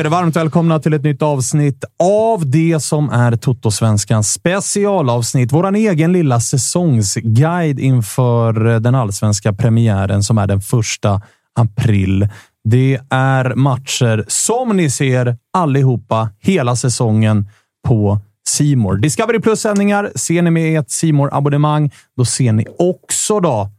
Säger varmt välkomna till ett nytt avsnitt av det som är Toto-svenskans specialavsnitt. Vår egen lilla säsongsguide inför den allsvenska premiären som är den första april. Det är matcher som ni ser allihopa hela säsongen på Simor. Discovery Plus-sändningar ser ni med ett simor abonnemang Då ser ni också då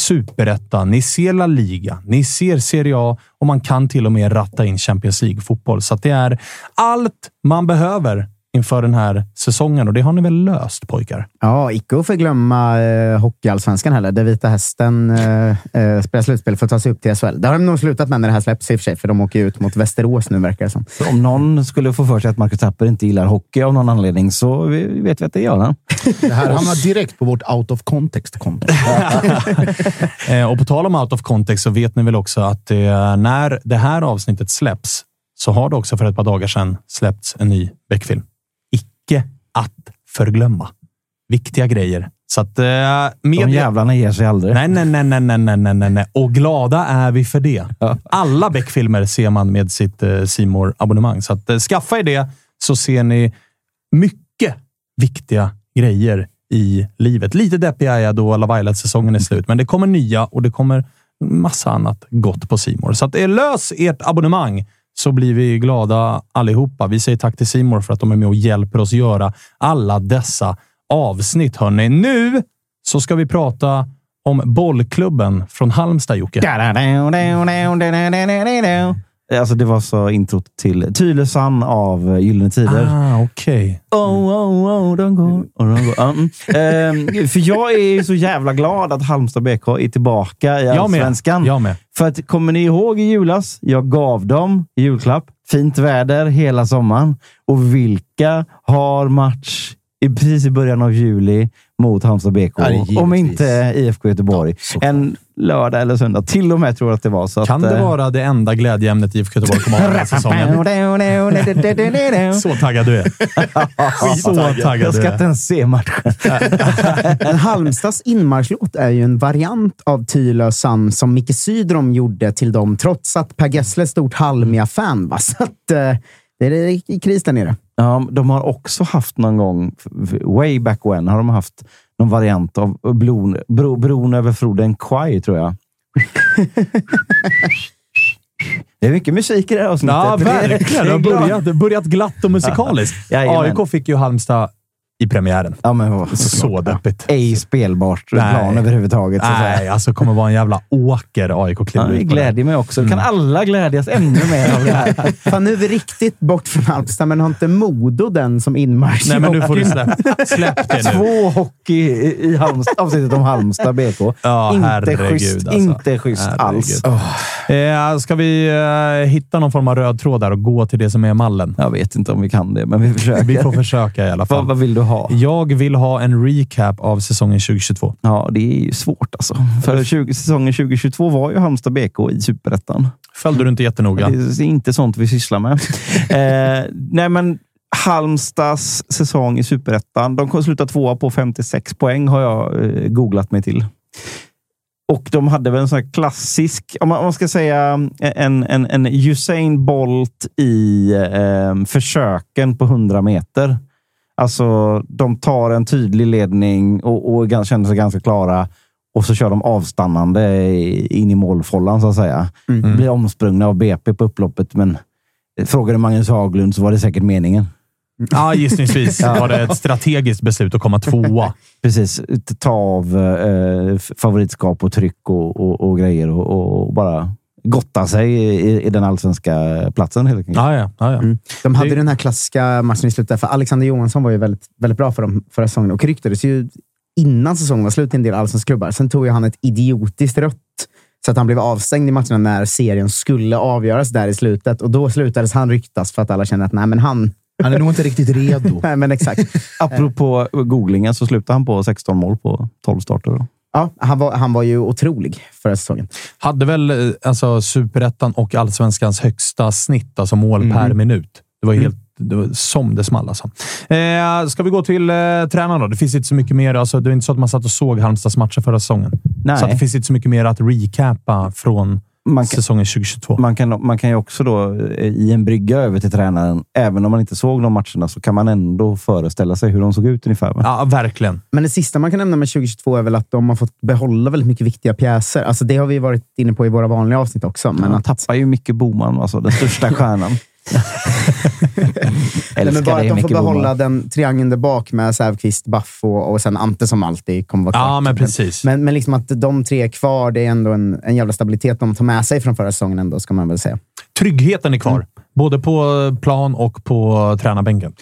Superettan, ni ser La Liga, ni ser Serie A och man kan till och med ratta in Champions League-fotboll. Så det är allt man behöver inför den här säsongen och det har ni väl löst pojkar? Ja, icke att förglömma eh, Hockeyallsvenskan heller, där Vita Hästen eh, eh, spelar slutspel för att ta sig upp till SHL. Det har de nog slutat med när det här släpps i och för sig, för de åker ju ut mot Västerås nu verkar det som. Så om någon skulle få för sig att Marcus Tapper inte gillar hockey av någon anledning så vet vi att det gör han. Det här hamnar direkt på vårt out of context-konto. Eh, och på tal om out of context så vet ni väl också att eh, när det här avsnittet släpps så har det också för ett par dagar sedan släppts en ny Beck-film. Mycket att förglömma. Viktiga grejer. Så att, eh, med De jävlarna ger sig aldrig. Nej, nej, nej, nej, nej, nej, nej, nej. Och glada är vi för det. Alla Beck-filmer ser man med sitt simor eh, abonnemang Så att, eh, skaffa er det så ser ni mycket viktiga grejer i livet. Lite deppig är jag då Love säsongen är slut, men det kommer nya och det kommer massa annat gott på Simor. Så att, eh, lös ert abonnemang så blir vi glada allihopa. Vi säger tack till Simor för att de är med och hjälper oss göra alla dessa avsnitt. Hörrni. Nu så ska vi prata om bollklubben från Halmstad, Jocke. Alltså, det var så introt till Tylösand av Gyllene Tider. Ah, okej. Oh, oh, oh, de går, och de går. Mm. Ehm, för jag är så jävla glad att Halmstad BK är tillbaka i. Allsvenskan. Jag med. För att, kommer ni ihåg i julas? Jag gav dem i julklapp. Fint väder hela sommaren. Och vilka har match i precis i början av juli mot Halmstad BK? Ja, om inte IFK Göteborg. en lördag eller söndag. Till och med tror jag att det var. Så Kan att, det eh, vara det enda glädjeämnet IFK Göteborg kommer ha den här säsongen? Så taggad du är. Så taggad Jag du ska inte ens se matchen. Men Halmstads inmarschlåt är ju en variant av Tylö Sand som Micke Sydrom gjorde till dem, trots att Per Gessle är stort Halmia-fan. Så att, eh, det är i kris där nere. Ja, de har också haft någon gång, way back when, har de haft någon variant av bron, bro, bron över floden Kwai, tror jag. Det är mycket musik i det här avsnittet. Ja, verkligen. Det har börjat, börjat glatt och musikaliskt. AIK fick ju Halmstad i premiären. Ja, men vad- Så deppigt. Ej spelbart Nej. plan överhuvudtaget. Så. Nej, alltså kommer vara en jävla åker AIK Ja, kliver det ut glädjer mig också. Kan alla glädjas ännu mer av det här? Fan, nu är vi riktigt bort från Halmstad, men har inte Modo den som inmarsch? Nej, men nu får du släpp, släpp det nu. Två hockey i Halmstad, avsnittet om Halmstad BK. Ja, inte herregud, schysst, alltså. inte schysst alls. Herregud. Eh, ska vi eh, hitta någon form av röd tråd där och gå till det som är mallen? Jag vet inte om vi kan det, men vi försöker. Vi får försöka i alla vad, fall. vad vill du ha? Jag vill ha en recap av säsongen 2022. Ja, det är ju svårt alltså. För 20, säsongen 2022 var ju Halmstad BK i Superettan. Följde du inte jättenoga? Det är inte sånt vi sysslar med. eh, nej, men Halmstads säsong i Superettan. De kommer sluta tvåa på 56 poäng har jag eh, googlat mig till. Och de hade väl en sån här klassisk, om man, om man ska säga en, en, en Usain Bolt i eh, försöken på 100 meter. Alltså, de tar en tydlig ledning och, och känner sig ganska klara. Och så kör de avstannande in i målfållan, så att säga. Blir omsprungna av BP på upploppet, men frågade Magnus Haglund så var det säkert meningen. Ja, gissningsvis var det ett strategiskt beslut att komma tvåa. Precis. Ta av eh, favoritskap och tryck och, och, och grejer och, och bara gotta sig i, i den allsvenska platsen helt enkelt. Ja, ja, ja, ja. De hade Det- den här klassiska matchen i slutet, för Alexander Johansson var ju väldigt, väldigt bra för dem förra säsongen och ryktades ju innan säsongen var slut i en del allsvenska klubbar. Sen tog ju han ett idiotiskt rött så att han blev avstängd i matcherna när serien skulle avgöras där i slutet. Och då slutades han ryktas för att alla kände att nej, men han... Han är nog inte riktigt redo. Nej, men exakt. Apropå googlingen så slutade han på 16 mål på 12 starter. Då. Ja, han, var, han var ju otrolig förra säsongen. Hade väl eh, alltså, superettan och allsvenskans högsta snitt, alltså mål per minut. Det var helt det var som det small. Alltså. Eh, ska vi gå till eh, tränaren då? Det finns inte så mycket mer. Alltså, det är inte så att man satt och såg Halmstads matcher förra säsongen. Nej. Så det finns inte så mycket mer att recapa från Man kan, säsongen 2022. man, kan, man kan ju också då eh, i en brygga över till tränaren, även om man inte såg de matcherna, så kan man ändå föreställa sig hur de såg ut ungefär. va? Ja, verkligen. Men det sista man kan nämna med 2022 är väl att de har fått behålla väldigt mycket viktiga pjäser. Alltså det har vi varit inne på i våra vanliga avsnitt också. Men man att, tappar ju Micke Boman, alltså den största stjärnan. nej, men bara att de får behålla den triangeln där bak med Säfqvist, Baff och, och sen Ante som alltid kommer vara kvar. Ja, men precis. Men, men liksom att de tre är kvar, det är ändå en, en jävla stabilitet de tar med sig från förra säsongen ändå, ska man väl säga. Tryggheten är kvar. Mm. Både på plan och på tränarbänken.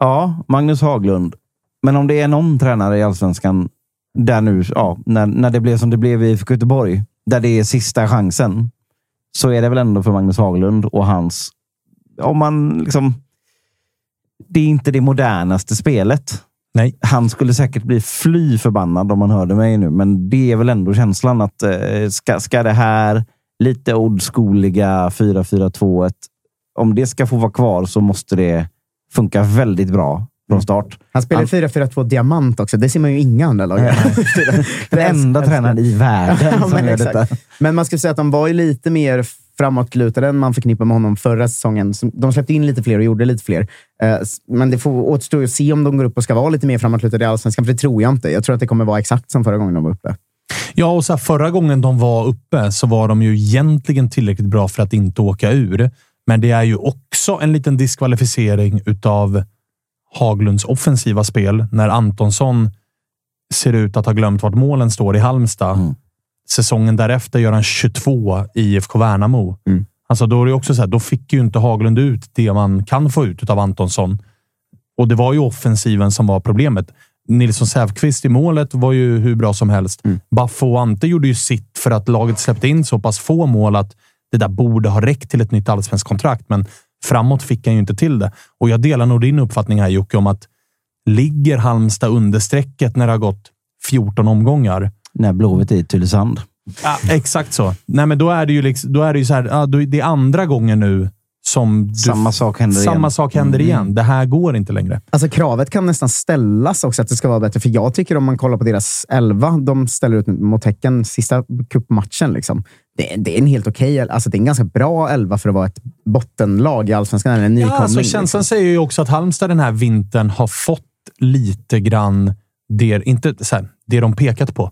Ja, Magnus Haglund. Men om det är någon tränare i Allsvenskan där nu, ja, när, när det blev som det blev i IFK Göteborg, där det är sista chansen, så är det väl ändå för Magnus Haglund och hans... Om man liksom... Det är inte det modernaste spelet. Nej. Han skulle säkert bli fly förbannad om man hörde mig nu, men det är väl ändå känslan att eh, ska, ska det här lite oldschooliga 4-4-2-1, om det ska få vara kvar så måste det funka väldigt bra från start. Han spelar Han- 4-4-2 diamant också. Det ser man ju inga andra lag göra. Den enda tränaren i världen Ja, som men gör detta. Men man ska säga att de var ju lite mer framåtlutade än man förknippar med honom förra säsongen. De släppte in lite fler och gjorde lite fler. Eh, Men det får återstår att se om de går upp och ska vara lite mer framåtlutade i Allsvenskan, för det tror jag inte. Jag tror att det kommer vara exakt som förra gången de var uppe. Ja, och så här, förra gången de var uppe så var de ju egentligen tillräckligt bra för att inte åka ur. Men det är ju också en liten diskvalificering utav Haglunds offensiva spel när Antonsson ser ut att ha glömt vart målen står i Halmstad. Mm. Säsongen därefter gör han 22 i IFK Värnamo. Mm. Alltså då är det också så här, då fick ju inte Haglund ut det man kan få ut av Antonsson. Och det var ju offensiven som var problemet. Nilsson Säfqvist i målet var ju hur bra som helst. Baffo och Ante gjorde ju sitt för att laget släppte in så pass få mål att det där borde ha räckt till ett nytt allsvenskt kontrakt. Men framåt fick han ju inte till det. Och jag delar nog din uppfattning här Jocke om att ligger Halmstad under strecket när det har gått 14 omgångar, När Blåvitt är i Tylösand. Ja, exakt så. Nej, men då är det ju, liksom, då är det ju så här, ja, då, det är andra gången nu som du, Samma sak händer samma igen. sak händer igen. Det här går inte längre. Alltså kravet kan nästan ställas också att det ska vara bättre. För jag tycker om man kollar på deras elva, de ställer ut mot Häcken sista cupmatchen. Liksom. Det, det är en helt okej, alltså det är en ganska bra elva för att vara ett bottenlag i Allsvenskan. Eller en Ja, alltså, känslan liksom. säger ju också att Halmstad den här vintern har fått lite grann det, inte, så här, det de pekat på.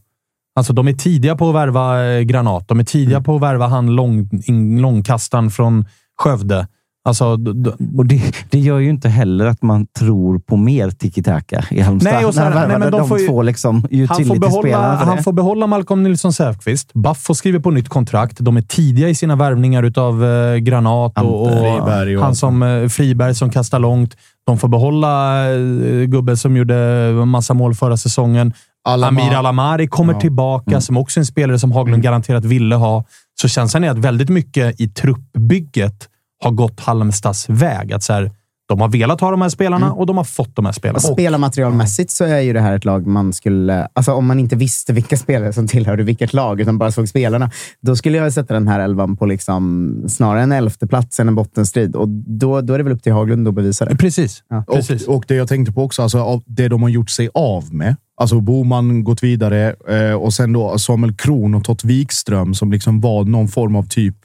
Alltså, de är tidiga på att värva eh, Granat. De är tidiga Mm. på att värva han lång, in, långkastaren från Skövde. Alltså, Och det, det gör ju inte heller att man tror på mer tiki-taka i Halmstad. Nej, och så här, När nej, men värvade de de får ju- två liksom han, får behålla, han får behålla Malcolm Nilsson Säfqvist. Buffo skriver på nytt kontrakt. De är tidiga i sina värvningar av eh, Granat och, och Friberg och han som eh, Friberg som kastar långt. De får behålla eh, gubben som gjorde massa mål förra säsongen. Alamar. Amir Alamari kommer Ja. tillbaka, som också är en spelare som Haglund garanterat ville ha. Så känslan är att väldigt mycket i truppbygget har gått Halmstads väg. Att så här, de har velat ha de här spelarna och de har fått de här spelarna. Och spelarmaterialmässigt så är ju det här ett lag man skulle... Alltså om man inte visste vilka spelare som tillhörde vilket lag, utan bara såg spelarna, då skulle jag sätta den här elvan på liksom, snarare en elfte plats än en bottenstrid. Och då, då är det väl upp till Haglund att bevisa det. Precis. Ja. Precis. Och, och det jag tänkte på också, alltså, av det de har gjort sig av med. Alltså Boman gått vidare eh, och sen då Samuel Kron och Tott Wikström som liksom var någon form av typ,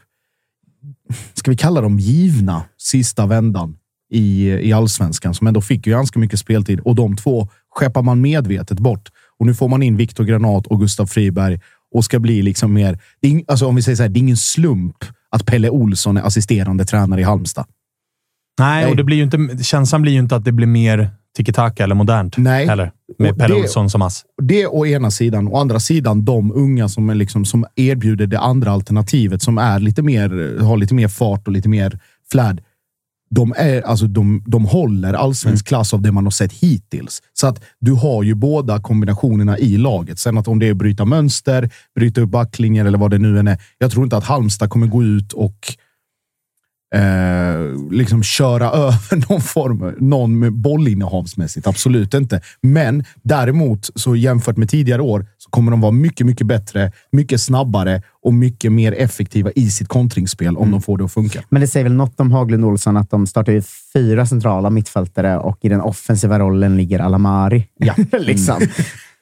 ska vi kalla dem givna, sista vändan i, i allsvenskan som ändå fick ju ganska mycket speltid och de två skeppar man medvetet bort. Och nu får man in Viktor Granat och Gustav Friberg och ska bli liksom mer... Alltså om vi säger så här, det är ingen slump att Pelle Olsson är assisterande tränare i Halmstad. Nej, Nej. och det blir ju inte, känslan blir ju inte att det blir mer tiki-taka eller modernt. Nej. Heller, med det- Olsson som ass. Det å ena sidan. Å andra sidan de unga som, är liksom, som erbjuder det andra alternativet som är lite mer, har lite mer fart och lite mer flärd. De, är, alltså, de, de håller allsvensk klass av det man har sett hittills. Så att du har ju båda kombinationerna i laget. Sen att om det är bryta mönster, bryta upp backlinjer eller vad det nu än är. Jag tror inte att Halmstad kommer gå ut och eh, liksom köra över någon form, någon med bollinnehavsmässigt. Absolut inte. Men däremot, så jämfört med tidigare år, så kommer de vara mycket, mycket bättre, mycket snabbare och mycket mer effektiva i sitt kontringsspel om de får det att funka. Men det säger väl något om Haglund Olsson att de startar ju fyra centrala mittfältare och i den offensiva rollen ligger Alamari. Ja. liksom.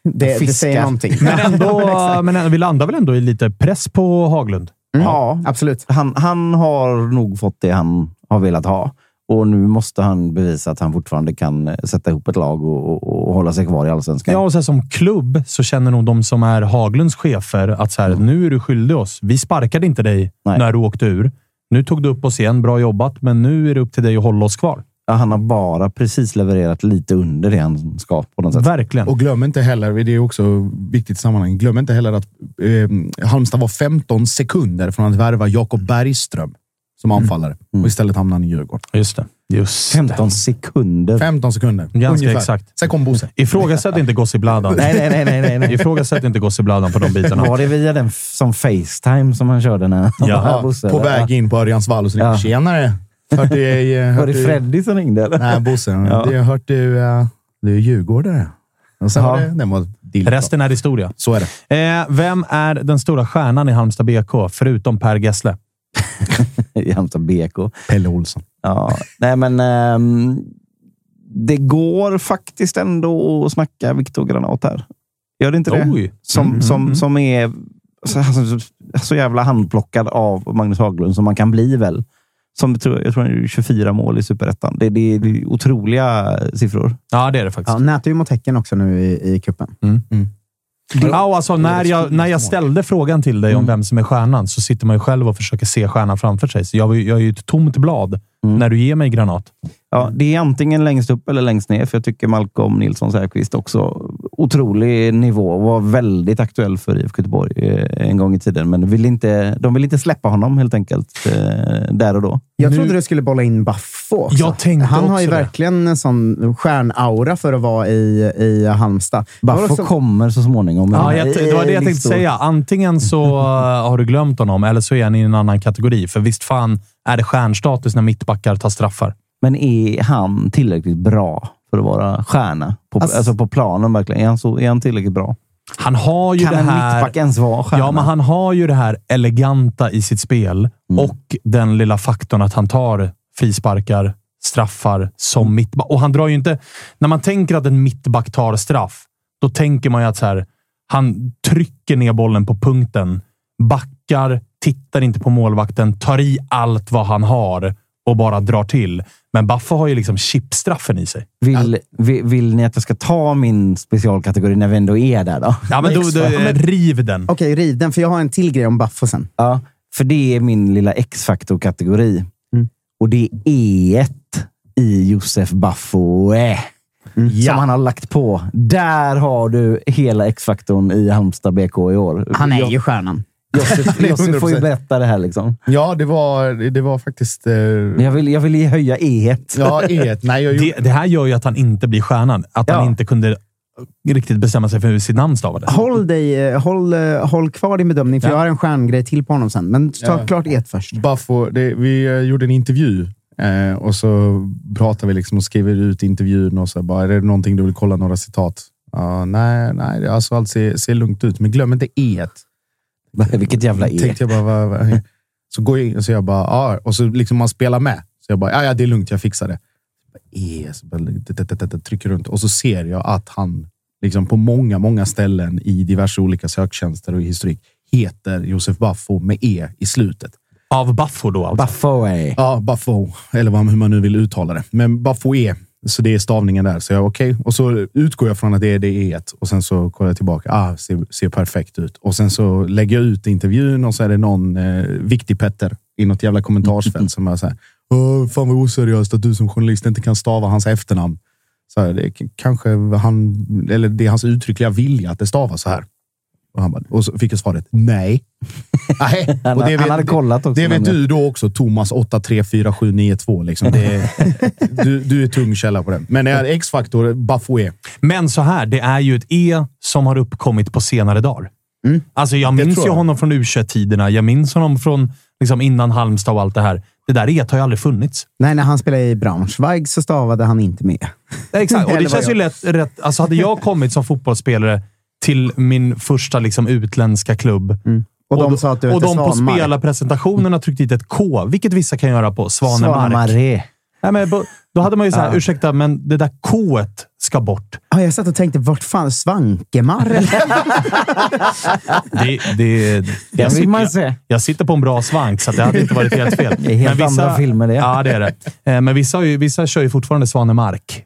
det, det säger någonting. Men, ändå, men ändå, vi landar väl ändå i lite press på Haglund? Ja, Absolut. han, han har nog fått det han har velat ha. Och nu måste han bevisa att han fortfarande kan eh, sätta ihop ett lag och, och, och hålla sig kvar i allsvenskan. Ja, och så här, som klubb så känner nog de som är Haglunds chefer att så här, nu är du skyldig oss. Vi sparkade inte dig Nej. när du åkte ur. Nu tog du upp oss igen. Bra jobbat, men nu är det upp till dig att hålla oss kvar. Ja, Han har bara precis levererat lite under det han ska på något sätt. Verkligen. Och glöm inte heller, det är också viktigt i sammanhanget, glöm inte heller att eh, Halmstad var 15 sekunder från att värva Jakob Bergström som anfallare och istället hamnade han i Djurgården. Just det. Just 15 sekunder. 15 sekunder. Ganska ungefär. exakt. Sen kom Bosse. Ifrågasätt inte Gossibladan. Nej, nej, nej, nej, nej, nej. Ifrågasätt inte Gossibladan på de bitarna. Var det via den som Facetime som han körde när Ja, Bosse, på väg in på Örjansvall och så Ja. Tjenare! Hört du, eh, Var hört det du, Freddy som ringde? Eller? Nej, Bosse. Ja. Det, jag har hört du, eh, du är djurgårdare. Och sen Ja. var det, den var dill. Resten är historia. Så är det. Eh, vem är den stora stjärnan i Halmstad BK, förutom Per Gessle? I Halmstad BK. Pelle Olsson. Ja, nej men ehm, det går faktiskt ändå att snacka Viktor Granat här. Gör det inte det? Oj! Som, Mm, som, mm. som är så, alltså, så jävla handplockad av Magnus Haglund som man kan bli väl. Som jag tror, jag tror han är 24 mål i superettan. Det, det, det är otroliga siffror. Ja, det är det faktiskt. Ja, nätar ju mot Häcken också nu i, i cupen. Ja, och alltså, när, jag, när jag ställde frågan till dig om vem som är stjärnan så sitter man ju själv och försöker se stjärnan framför sig. Så jag, jag är ju ett tomt blad när du ger mig granat. Ja, det är antingen längst upp eller längst ner, för jag tycker Malcolm Nilsson Säfqvist också otrolig nivå. Var väldigt aktuell för IFK Göteborg eh, en gång i tiden, men vill inte, de vill inte släppa honom helt enkelt eh, där och då. Jag Nu- trodde du skulle bolla in Baffo också. Jag tänkte Han har ju också det. verkligen en sån stjärnaura för att vara i, i Halmstad. Baffo också- kommer så småningom. Ja, jag, det var det jag tänkte säga. Antingen så uh, har du glömt honom eller så är han i en annan kategori. För visst fan är det stjärnstatus när mittbackar tar straffar. Men är han tillräckligt bra för att vara stjärna? På, Alltså- alltså, på planen verkligen. Är han, så, är han tillräckligt bra? Han har ju Kan det en här... mittback ens vara stjärna? Ja, men han har ju det här eleganta i sitt spel Mm. och den lilla faktorn att han tar frisparkar, straffar som mittback. Och han drar ju inte... När man tänker att en mittback tar straff, då tänker man ju att så här, han trycker ner bollen på punkten, backar, tittar inte på målvakten, tar i allt vad han har och bara drar till. Men Baffo har ju liksom chipstraffen i sig. Vill, vill, vill ni att jag ska ta min specialkategori när vi ändå är där då? Ja, men då, då, riv den. Okej, riv den, för jag har en till grej om Baffo sen. Ja, för det är min lilla X-faktor-kategori. Mm. Och det är E1 i Josef Baffo. Eh, Som han har lagt på. Där har du hela X-faktorn i Halmstad BK i år. Han är Jag- ju stjärnan. Josef, får ju 100%. berätta det här. Liksom. Ja, det var, det var faktiskt... Eh, jag vill, jag vill ju höja E1. ja, E1. Nej, jag, Det, det här gör ju att han inte blir stjärnan. Att han Ja. inte kunde riktigt bestämma sig för hur sitt namn stavades. Håll, dig, eh, håll, eh, håll kvar din bedömning, för Ja. jag har en stjärngrej till på honom sen. Men ta Ja. klart ett först. Buffo, det, vi eh, gjorde en intervju eh, och så pratade vi liksom och skrev ut intervjun och så bara, är det någonting du vill kolla några citat? Ja, nej, nej, alltså allt ser, ser lugnt ut, men glöm inte E. Vilket jävla E. Tänkte jag bara, vad, vad, så går jag in och så jag bara, ja, och så liksom man spelar med. Så jag bara, ja, ja det är lugnt, jag fixar det. E, så bara, trycker runt och så ser jag att han liksom på många, många ställen i diverse olika söktjänster och i historik heter Josef Baffo med E i slutet. Av Baffo då alltså. Baffo eh. Ja, Buffo, eller vad, hur man nu vill uttala det. Men Buffo E, så det är stavningen där. Så jag okej. Och så utgår jag från att det är det E och sen så kollar jag tillbaka. Ah, ser, ser perfekt ut. Och sen så lägger jag ut intervjun och så är det någon eh, viktig Petter i något jävla kommentarsfält som är så här. Fan vad oseriöst att du som journalist inte kan stava hans efternamn. Så här, det är kanske han, eller det är hans uttryckliga vilja att det stavas så här. Och, han bara, och så fick jag svaret nej. nej. Han, Och det han vet- hade kollat också. det vet du då också, Thomas 834792. Liksom. Det är, du, du är tung källa på det. Men det är X-faktor, Bafoué. Men så här, det är ju ett E som har uppkommit på senare dagar. Mm. Alltså jag minns tror ju jag. honom från u tiderna Jag minns honom från liksom innan Halmstad och allt det här. Det där E har ju aldrig funnits. Nej, när han spelade i Braunschweig så stavade han inte med. Exakt, och det känns ju lätt, rätt. Alltså hade jag kommit som fotbollsspelare till min första liksom, utländska klubb Och, de då- sa att du och de på spelarpresentationerna tryckte dit ett K, vilket vissa kan göra på Svanemark. Svanemaré. Nej, men, då hade man ju såhär, Ja. ursäkta, men det där K ska bort. Ja, jag satt och tänkte, vart fan Svankemar? eller? Det, det, Den vill man se. Jag sitter på en bra svank, så det hade inte varit helt fel. Det är helt andra filmer det. Ja, det är det. Eh, Men vissa, ju, vissa kör ju fortfarande Svanemark.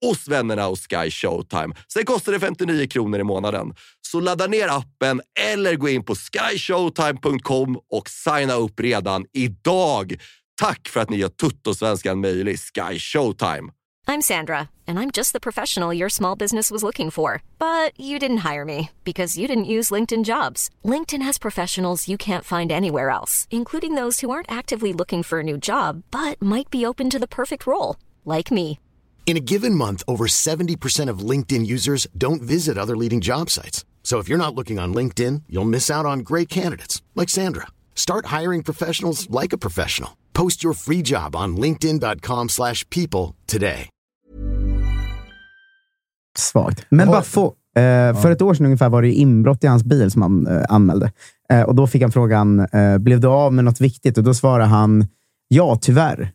hos vännerna hos Sky Showtime. Sen kostar det 59 kronor i månaden. Så ladda ner appen eller gå in på skyshowtime.com och signa upp redan idag. Tack för att ni gör Tuttosvenskan möjlig, Sky Showtime. I'm Sandra, and I'm just the professional your small business was looking for. But you didn't hire me because you didn't use LinkedIn jobs. LinkedIn has professionals you can't find anywhere else, including those who aren't actively looking for a new job but might be open to the perfect role, like me. In a given month, over 70% of LinkedIn users don't visit other leading job sites. So if you're not looking on LinkedIn, you'll miss out on great candidates like Sandra. Start hiring professionals like a professional. Post your free job on linkedin.com/people slash people today. Svagt. Men Har- Baffo, eh, för ett år sedan ungefär var det inbrott i hans bil som han eh, anmälde. Eh, och Då fick han frågan, eh, blev du av med något viktigt? Och Då svarade han, ja tyvärr.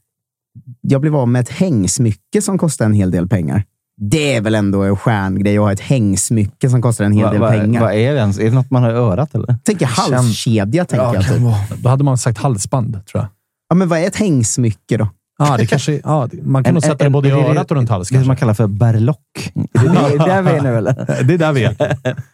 Jag blev av med ett hängsmycke som kostar en hel del pengar. Det är väl ändå en stjärngrej att ha ett hängsmycke som kostar en hel Va- del va- pengar. Vad är det ens? Är det något man har i örat eller? Tänker halskedja, tänker Ja, jag. Typ. Då hade man sagt halsband, tror jag. Ja, men vad är ett hängsmycke då? Ja, det kanske, ja, det- man kan nog sätta det både i det- örat och runt Det halsen. som man kallar för berlock. Är det det, där vi är nu eller? Det är där vi är.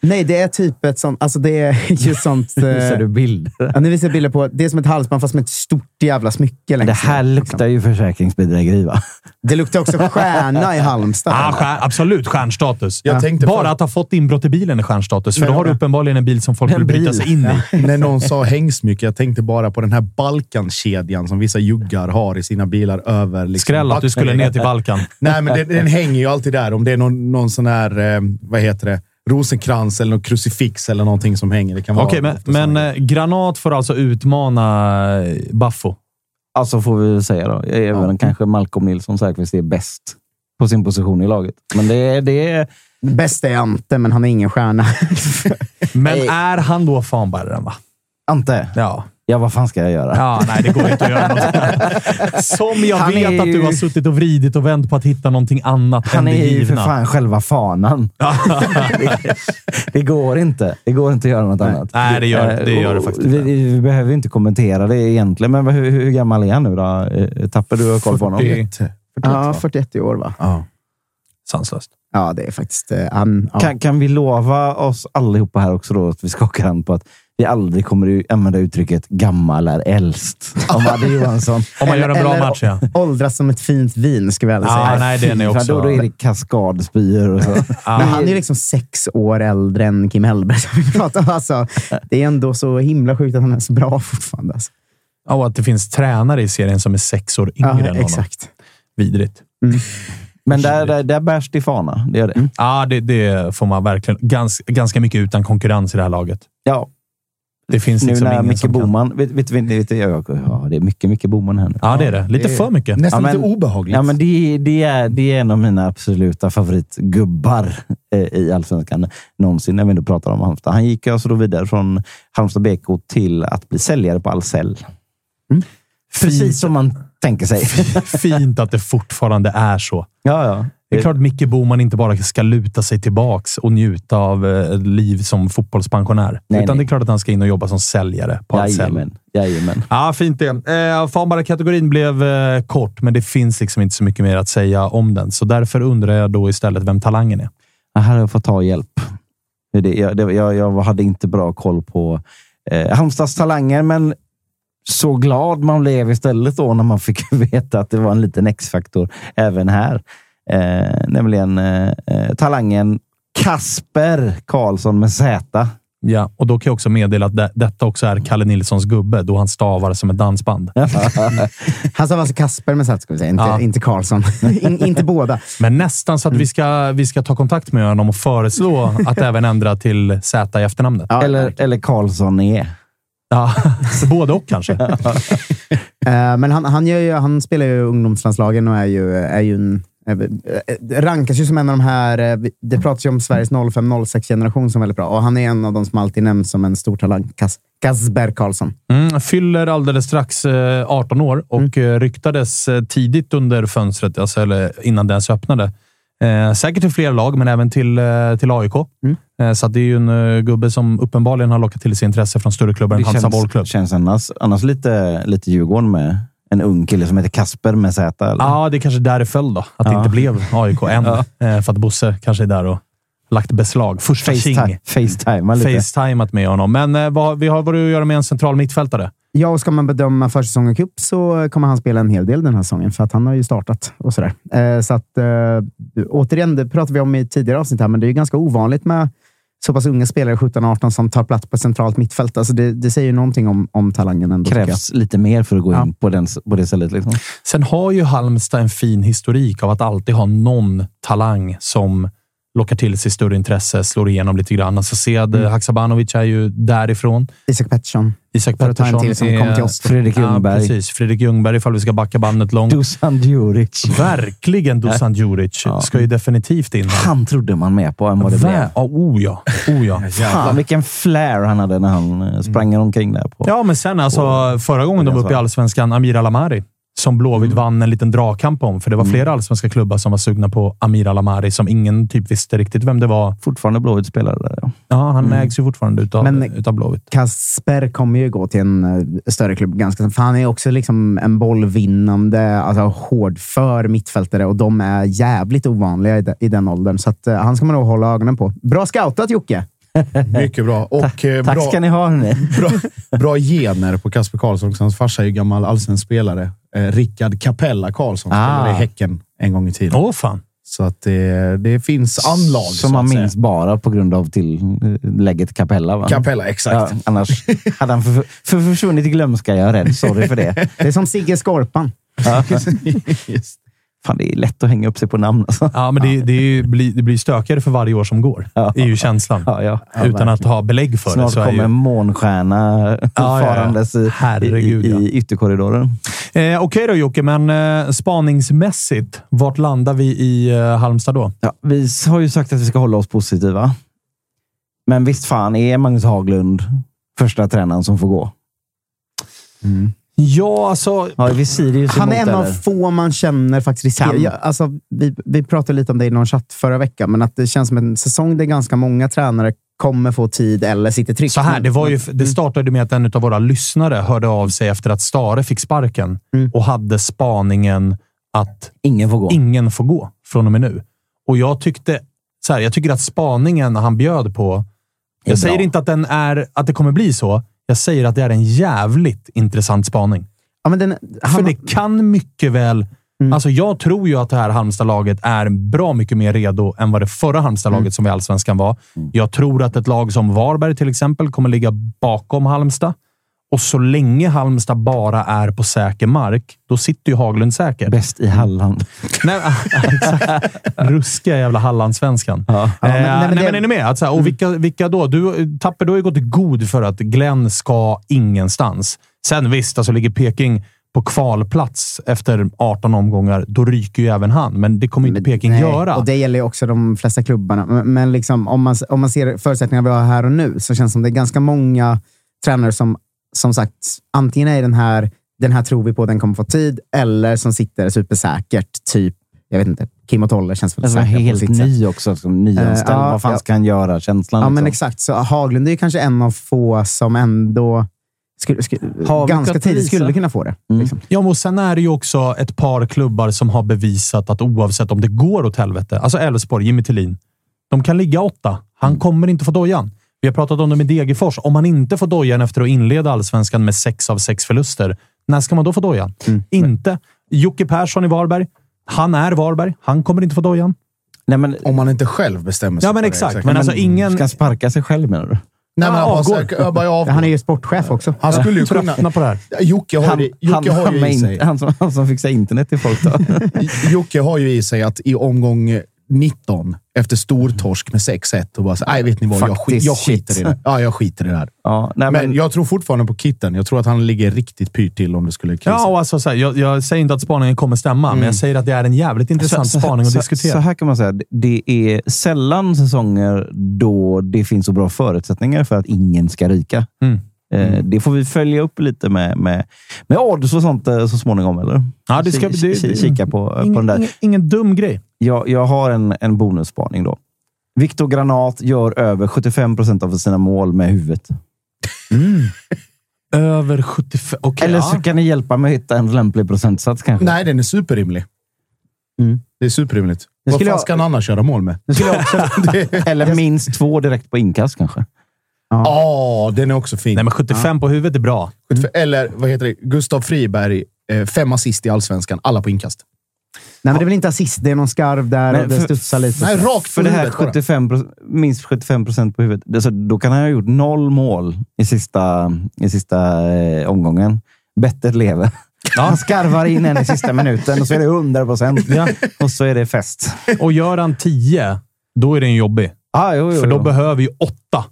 Nej, det är typ ett sånt... Alltså det är ju sånt... eh, Visar du bilder? Ja, nu visar jag bilder på... Det är som ett halsband fast med ett stort jävla smycke längst Det här ner, luktar ju försäkringsbedrägeri va? Det luktar också stjärna i Halmstad. Ah, stjär, absolut stjärnstatus. Jag tänkte Bara att ha fått inbrott i bilen är stjärnstatus. För Men- då har du uppenbarligen en bil som folk vill bryta sig in i. När någon sa hängsmycke, jag tänkte bara på den här Balkankedjan som vissa juggar har i sina bilar över. Liksom, Skräll att du skulle ner till Balkan. Nej, men den, den hänger ju alltid där. Om det är någon, någon sån här, eh, vad heter det, rosenkrans eller någon krucifix eller någonting som hänger. Det kan vara Okej, men, men eh, Granat får alltså utmana eh, Baffo. Alltså får vi väl säga då. Även kanske Malcolm Nilsson Säfqvist är bäst på sin position i laget. Men det är... Det är Bäst är Ante, men han är ingen stjärna. Men Nej. är han då fanbäraren, va? Ante. Ja. Ja, vad fan ska jag göra? Ja, nej, det går inte att göra något. Som jag Han vet att du har suttit och vridit och vänt på att hitta någonting annat Han än det är ju för givna. fan själva fanan. det, det går inte. Det går inte att göra något annat. Nej, det gör- det gör det Eh, faktiskt vi, inte. vi behöver inte kommentera det egentligen, men hur, hur gammal är han nu då? Eh, Tapper, du har koll på honom? 40. ja, 41 i år, va? Ja. Sanslöst. Ja, det är faktiskt... Han, ja. Kan, kan vi lova oss allihopa här också då att vi skakar hand på att vi aldrig kommer att använda uttrycket gammal är äldst om Adde Johansson. Om man gör en bra Eller- match, ja. Åldras som ett fint vin, ska vi Ja, säga. nej, den är För också... Då, då är det kaskadspyor och så. Men han är ju liksom sex år äldre än Kim Hellberg. som vi pratar om. Alltså, det är ändå så himla sjukt att han är så bra fortfarande. Alltså. Ja, och att det finns tränare i serien som är sex år yngre Ja, än honom. exakt. Vidrigt. Men där, där, där bärs det fana. Det gör det. Ja, det, det får man verkligen. Gans, ganska mycket utan konkurrens i det här laget. Ja, Det finns nu liksom när ingen Micke som kan... Boman... Vet, vet, vet, vet, ja, ja, det är mycket Micke Boman här nu. Ja, det är det. Lite det är- för mycket. Nästan Ja, men- lite obehagligt. Ja, men det, det, är, det är en av mina absoluta favoritgubbar eh, i Allsvenskan någonsin, när vi ändå pratar om Halmstad. Han gick alltså då vidare från Halmstad BK till att bli säljare på Ahlsell. Precis Fint. som man tänker sig. Fint att det fortfarande är så. ja, ja. Det är klart att Micke Boman inte bara ska luta sig tillbaks och njuta av eh, liv som fotbollspensionär. Nej, Utan nej. det är klart att han ska in och jobba som säljare på Ahlsell. Jajamän. Ja, fint det. Eh, Fanbara-kategorin blev eh, kort, men det finns liksom inte så mycket mer att säga om den. Så därför undrar jag då istället vem talangen är. Här har jag fått ta hjälp. Det, jag, det, jag, jag hade inte bra koll på eh, Halmstads talanger, men så glad man blev istället då när man fick veta att det var en liten X-faktor även här. Eh, nämligen eh, eh, talangen Kasper Karlsson med Z. Ja, och då kan jag också meddela att det, detta också är Kalle Nilssons gubbe, då han stavar som ett dansband. Han sa alltså Kasper med Z, ska vi säga. Inte, Ja. inte Karlsson. In, inte båda. Men nästan så att vi ska, vi ska ta kontakt med honom och föreslå att även ändra till Z i efternamnet. Ja, eller, eller Karlsson är. Ja, både och kanske. Eh, men han, han, gör ju, han spelar ju ungdomslandslagen och är ju, är ju en, rankas ju som en av de här... eh, Det pratas ju om Sveriges 05-06-generation som är väldigt bra och han är en av de som alltid nämns som en stor talang. Kas, Kasper Karlsson. Mm, fyller alldeles strax eh, 18 år och eh, ryktades eh, tidigt under fönstret, alltså, eller innan det ens öppnade. Eh, säkert till fler lag, men även till, eh, till AIK. Mm. Eh, så att det är ju en eh, gubbe som uppenbarligen har lockat till sig intresse från större klubbar än Det Halmstad bollklubb. känns annars, annars lite, lite Djurgården med en ung kille som heter Kasper med Z. Eller? Ja, det är kanske där det föll då. Att det Ja. inte blev AIK än. Ja. Eh, för att Bosse kanske är där och lagt beslag. Första. Facetime, Facetime lite. Facetimat med honom. Men eh, vad, vi har varit att göra med en central mittfältare. Ja, och ska man bedöma försäsongen cup så kommer han spela en hel del den här säsongen, för att han har ju startat och sådär. Eh, så att, eh, återigen, det pratade vi om i tidigare avsnitt här, men det är ju ganska ovanligt med så pass unga spelare, 17-18, som tar plats på centralt mittfält. Alltså det, det säger ju någonting om, om talangen ändå. jag. krävs lite mer för att gå Ja. in på, den, på det stället. Liksom. Sen har ju Halmstad en fin historik av att alltid ha någon talang som lockar till sig större intresse, slår igenom lite grann. Alltså Sead Mm. Haksabanovic är ju därifrån. Isak Pettersson. Isak Pettersson till som är- kom till oss. Fredrik Ja, Ljungberg. precis. Fredrik Ljungberg, ifall vi ska backa bandet långt. Dusan Djuric. Verkligen Dusan Djuric. Ja. Ska ju definitivt in här. Han trodde man mer på än vad det Vä- blev. Ja, oh ja. Oh ja. Fan, vilken flair han hade när han eh, sprang omkring där. På. Ja, men sen alltså förra gången de var uppe i allsvenskan, Amir Alamari, som Blåvitt Mm. vann en liten dragkamp om. För det var flera allsvenska klubbar som var sugna på Amir Alamari, som ingen typ visste riktigt vem det var. Fortfarande Blåvitt spelare där. Ja. Ja, han ägs ju fortfarande utav, Men- utav Blåvitt. Kasper kommer ju gå till en eh, större klubb ganska För han är också liksom en bollvinnande, alltså hårdför mittfältare och de är jävligt ovanliga i, de, i den åldern. Så att, eh, han ska man nog hålla ögonen på. Bra scoutat Jocke! Mycket bra. Och eh, Tack bra, ska ni ha. Bra, bra gener på Kasper Karlsson också. Hans farsa är ju gammal allsvensk spelare. Eh, Rickard Capella Karlsson Ah. spelade i Häcken en gång i tiden. Åh fan. Så att det, det finns anlag. Som man minns bara på grund av tillägget Capella. Va? Capella, exakt. Ja, annars hade han för, för försvunnit i glömska. Jag är rädd. Sorry för det. Det är som Sigge Skorpan. Ja. Just. Fan, det är lätt att hänga upp sig på namn. Alltså. Ja, men det, det, är ju, blir, det blir stökigare för varje år som går. Ja. Det är ju känslan. Ja, ja. Utan att ha belägg för det. Snart Så är kommer ju... månstjärna ja, farandes i, Herregud, i, ja. i ytterkorridoren. Eh, Okej då Jocke, men eh, spaningsmässigt, vart landar vi i eh, Halmstad då? Ja, vi har ju sagt att vi ska hålla oss positiva. Men visst fan är Magnus Haglund första tränaren som får gå. Ja, alltså... Ja, vi Sirius Han är en av få man känner faktiskt riskerar. Kan. Ja, alltså, vi, vi pratade lite om det i någon chatt förra veckan, men att det känns som en säsong där ganska många tränare kommer få tid eller sitter tryggt. Så här, det, var ju, Mm. det startade med att en av våra lyssnare hörde av sig efter att Stare fick sparken Mm. och hade spaningen att Ingen får gå. ingen får gå från och med nu. Och jag tyckte, så här, jag tycker att spaningen han bjöd på, jag säger inte att, den är, att det kommer bli så. Jag säger att det är en jävligt intressant spaning. Ja, men den, För han, det kan mycket väl... Mm. Alltså jag tror ju att det här Halmstad-laget är bra mycket mer redo än vad det förra Halmstad-laget Mm. som vi i Allsvenskan var. Jag tror att ett lag som Varberg till exempel kommer ligga bakom Halmstad. Och så länge Halmstad bara är på säker mark, då sitter ju Haglund säker. Bäst i Halland. Nej, exakt. Ruskiga jävla Hallandsvenskan. Ja. Eh, men- nej, nej, men men, det- är ni med? Att så här, och vilka, vilka då? Du, Tapper, du har ju gått i god för att Glenn ska ingenstans. Sen visst, alltså ligger Peking på kvalplats efter 18 omgångar, då ryker ju även han. Men det kommer inte Peking nej, göra. Och det gäller ju också de flesta klubbarna. Men, men liksom, om, man, om man ser förutsättningarna vi har här och nu, så känns det som det är ganska många tränare som, som sagt, antingen är den här, den här tror vi på, den kommer få tid, eller som sitter supersäkert. Typ, jag vet inte, Kim och Tolle känns väl Alltså, säkra på helt sitt sätt. ny också. Som nyanställd. Eh, ja, Vad fan ja. ska han göra? Känslan. Ja, men liksom. exakt. Så Haglund är ju kanske en av få som ändå skulle, skulle, ganska tidigt skulle kunna få det. Mm. Liksom. Ja, och sen är det ju också ett par klubbar som har bevisat att oavsett om det går åt helvete, alltså Elfsborg, Jimmy Tillin, de kan ligga åtta. Han kommer inte få dojan. Vi har pratat om det med Degerfors. Om man inte får dojan efter att inleda allsvenskan med sex av sex förluster, när ska man då få dojan? Inte. Jocke Persson i Varberg. Han är Varberg. Han kommer inte få dojan. Nej, men, Om man inte själv bestämmer sig Ja, men för exakt. det. Men alltså ingen... Ska han sparka sig själv menar du? Nej, men Ja, han, jag bara. Han är ju sportchef också. Han skulle ju kunna... Tröttna på det här. Jocke har, Han, ju- Jocke han, har ju i in, sig... han, som, han som fixar internet till folk. Då. Jocke har ju i sig att i omgång 19, efter stortorsk med 6-1, och bara så, nej vet ni vad, jag, skit, jag skiter i det. Ja, jag skiter i det här. Ja, nej, Men men, jag tror fortfarande på Kitten. Jag tror att han ligger riktigt pyrt till om det skulle krisa. Ja, och alltså, så här, jag, jag säger inte att spaningen kommer stämma, men jag säger att det är en jävligt intressant så, spaning att så, diskutera. Så här kan man säga. Det är sällan säsonger då det finns så bra förutsättningar för att ingen ska ryka. Mm. Eh, Det får vi följa upp lite med, med, med odds och sånt eh, så småningom, eller? Ja, det ska- det- det- Kika på, på ingen, den där. ingen, ingen dum grej. Jag, jag har en, en bonusspaning då. Viktor Granat gör över 75 procent av sina mål med huvudet. Över 75. Okej, Eller ja. så kan ni hjälpa mig att hitta en lämplig procentsats kanske. Nej, den är superrimlig. Mm. Det är superrimligt. Vad skulle fan jag- ska han annars göra mål med? Nu skulle jag också... Eller minst två direkt på inkast kanske. Ja, den är också fin. Nej, men 75 på huvudet är bra. Eller vad heter det? Gustav Friberg, eh, fem assist i allsvenskan. Alla på inkast. Nej, men det är väl inte assist. Det är någon skarv där Men och det för- studsar lite. Nej, rakt För på det här huvudet bara. 75, pro- minst 75 procent på huvudet. Det- Så då kan han ha gjort noll mål i sista, i sista eh, omgången. Bättre lever. Han skarvar in en i sista minuten och så är det 100 procent. Ja. Och så är det fest. Och gör han 10, då är den jobbig. Ah, jo, jo, För då jo. behöver ju 8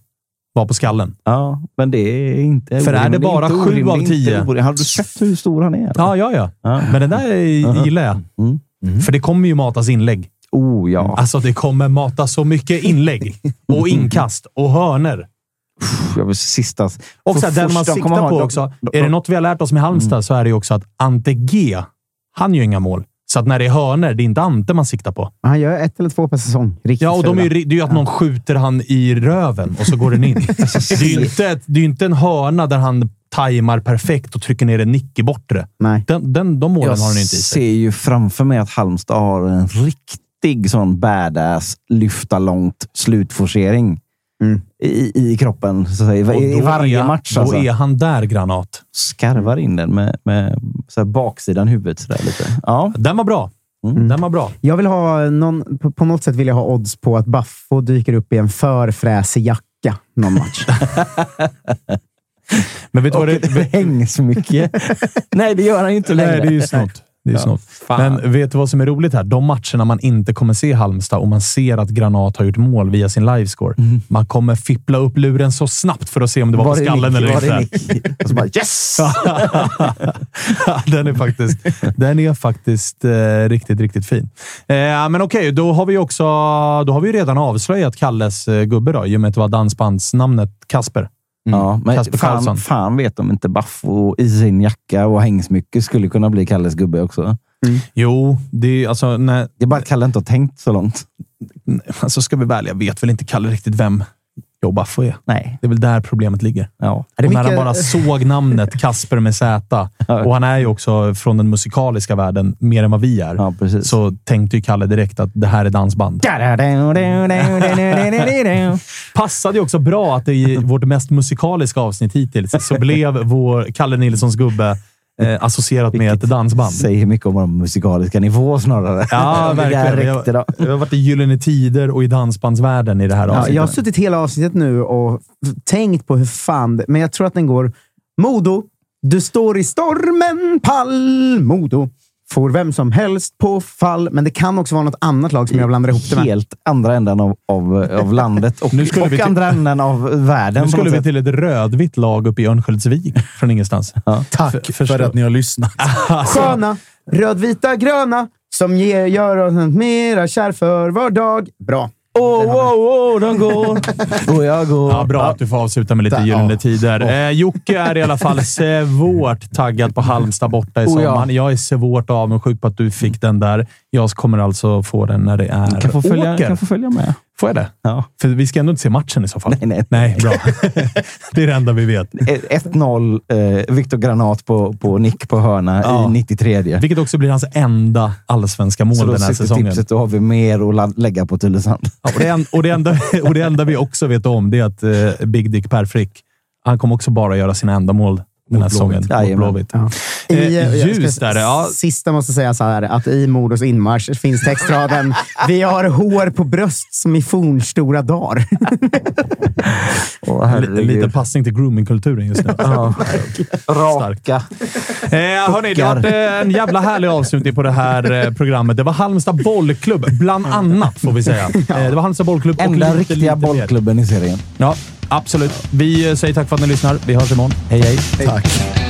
vara på skallen. Ja, men det är inte För är det bara sju orimligt, av tio? Har du sett hur stor han är? Ja, ja, ja. Ja. Men den där gillar jag. Mm. För det kommer ju matas inlägg. Oh ja. Alltså, det kommer matas så mycket inlägg och inkast och hörner. Jag vill sista. Och så den man siktar på också. Är det något vi har lärt oss med Halmstad Mm. så är det ju också att Ante G, han gör inga mål. Så att när det är hörner, det är inte Ante man siktar på. Han gör ett eller två per säsong. Riktigt Ja, och de är ju, det är ju att någon skjuter han i röven och så går den in. det är ju inte, det är ju inte en hörna där han tajmar perfekt och trycker ner en nick i bortre. Nej. Den, den, de målen Jag har han inte i sig. ser ju framför mig att Halmstad har en riktig sån badass lyfta långt slutforcering Mm. i, i kroppen. Så att säga, i, då varje är, match. Då Alltså. är han där, Granat. Skarvar in den med, med så här baksidan huvudet. Så där, lite. Ja. Den var bra. Mm. Den var bra. Jag vill ha någon, på, på något sätt vill jag ha odds på att Baffo dyker upp i en för fräsig jacka någon match. Men vet du vad det ett hängsmycke. Nej, det gör han ju inte längre. Nej, det är ju snott. Det är Ja, snott. fan. Men vet du vad som är roligt här? De matcherna man inte kommer se Halmstad och man ser att Granat har gjort mål via sin livescore. Man kommer fippla upp luren så snabbt för att se om det var, på det skallen eller Var inte. Och så bara yes! Den är faktiskt, den är faktiskt eh, riktigt, riktigt fin. Eh, men okej, då har vi också då har vi redan avslöjat Kalles eh, gubbe då, i och med att det var dansbandsnamnet Kasper. Ja, men Kasper fan, Karlsson. fan vet om inte Baffo i sin jacka och hängsmycke skulle kunna bli Kalles gubbe också. Jo, det är alltså... Nej, Det är bara att Kalle inte har tänkt så långt. alltså ska vi välja, jag vet väl inte Kalle riktigt vem Joe Baffo är. Nej. Det är väl där problemet ligger. Ja. Det och när han bara såg namnet Kasper med Z, och han är ju också från den musikaliska världen mer än vad vi är, Ja, så tänkte ju Kalle direkt att det här är dansband. Passade ju också bra att det i vårt mest musikaliska avsnitt hittills så blev vår Kalle Nilssons gubbe eh, associerat med ett dansband. Säger mycket om vår musikaliska nivå snarare. Ja, verkligen. Jag, jag har varit i Gyllene Tider och i dansbandsvärlden i det här Ja, avsnittet. jag har suttit hela avsnittet nu och tänkt på hur fan det, Men jag tror att den går Modo. Du står i stormen, pall, Modo. Får vem som helst på fall. Men det kan också vara något annat lag som jag blandar ihop det med. Helt andra änden av, av, av landet och, Nu skulle och vi till- andra änden av världen. Nu skulle vi sätt. till ett rödvitt lag uppe i Örnsköldsvik från ingenstans. Tack För- för, förstå- att ni har lyssnat. Sköna, rödvita, gröna som ger, gör oss mera kär för var dag. Bra. Åh, åh, åh, de går och jag går. Ja, bra att du får avsluta med lite Där, Gyllene ja. Tider. Eh, Jocke är i alla fall svårt taggad på Halmstad borta i Oh, ja. Jag är svårt avundsjuk på att du fick den där. Jag kommer alltså få den när det är Kan få, följa, åker. kan få följa med. Får jag det? Ja. För vi ska ändå inte se matchen i så fall. Nej, nej. Nej, bra. det är det enda vi vet. 1-0, eh, Viktor Granat på, på nick på hörna Ja. i 93. Vilket också blir hans enda allsvenska mål Så den här säsongen. tipset, då har vi mer att lägga på Tylösand. Ja, och, det en, och, det enda, och det enda vi också vet om det är att eh, Big Dick Per Frick, han kommer också bara göra sina enda mål den här Mot säsongen. Blåvitt. Blåvitt. Ja. Eh, jag ska- ljus där, ja. Sista måste säga så här, att i Modos inmarsch finns textraden Vi har hår på bröst som i fornstora dagar. Åh, En li- en liten passning till groomingkulturen just nu. Ja. Raka. Eh, hörni, det har eh, en jävla härlig avslutning på det här eh, programmet. Det var Halmstad bollklubb, bland annat, får vi säga. Eh, det var Halmstad bollklubb Enda lite, riktiga lite bollklubben i serien. Ja, absolut. Vi eh, säger tack för att ni lyssnar. Vi hörs imorgon. Hej, hej. Tack.